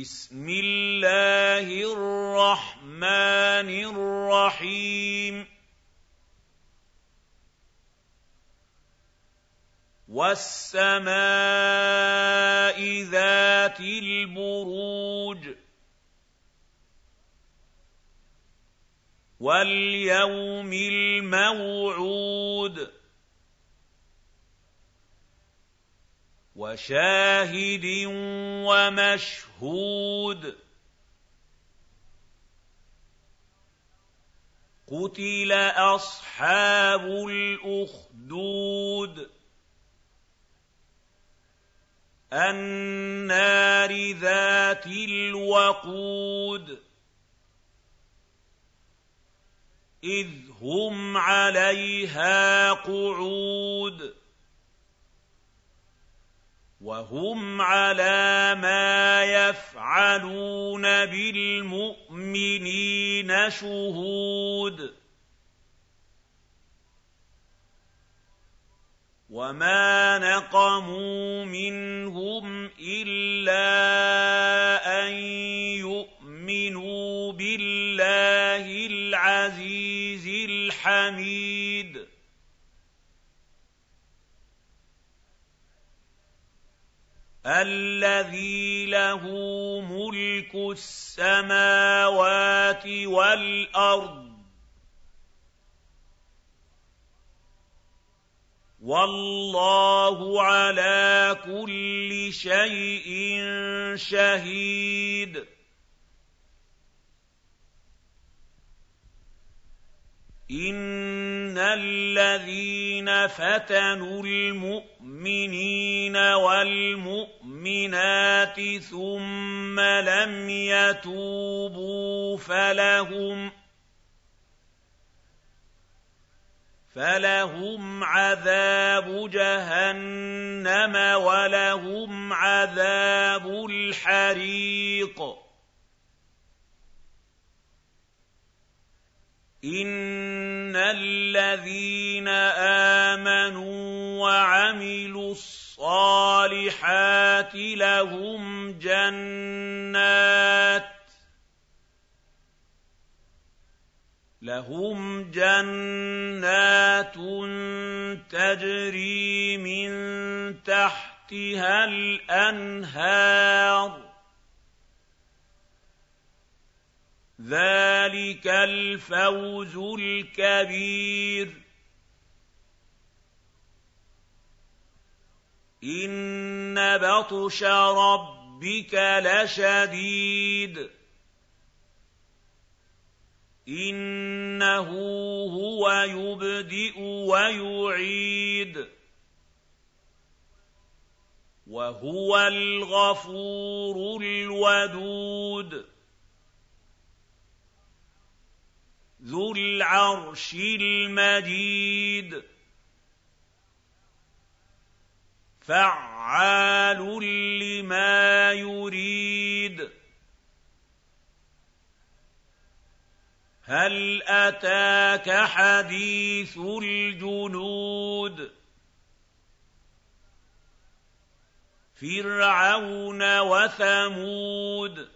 بسم الله الرحمن الرحيم. والسماء ذات البروج. واليوم الموعود. وشاهد ومشهود. قتل أصحاب الأخدود. النار ذات الوقود. إذ هم عليها قعود. وهم على ما يفعلون بالمؤمنين شهود وما نقموا منهم الا ان يؤمنوا بالله العزيز الحميد الذي له ملك السماوات والأرض. والله على كل شيء شهيد. ان الذين فتنوا المؤمنين والمؤمنات ثم لم يتوبوا فلهم فلهم عذاب جهنم ولهم عذاب الحريق ان الذين آمنوا وعملوا الصالحات لهم جنات لهم جنات تجري من تحتها الأنهار ذلك الفوز الكبير ان بطش ربك لشديد إِنَّهُ هُوَ يُبْدِئُ وَيُعِيدُ وَهُوَ الْغَفُورُ الْوَدُودُ ذُو الْعَرْشِ الْمَجِيدُ. فَعَّالٌ لِّمَا يُرِيدُ. هَلْ أَتَاكَ حَدِيثُ الْجُنُودِ؟ فِرْعَوْنَ وَثَمُودَ.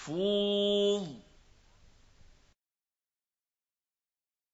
مَّحْفُوظٍ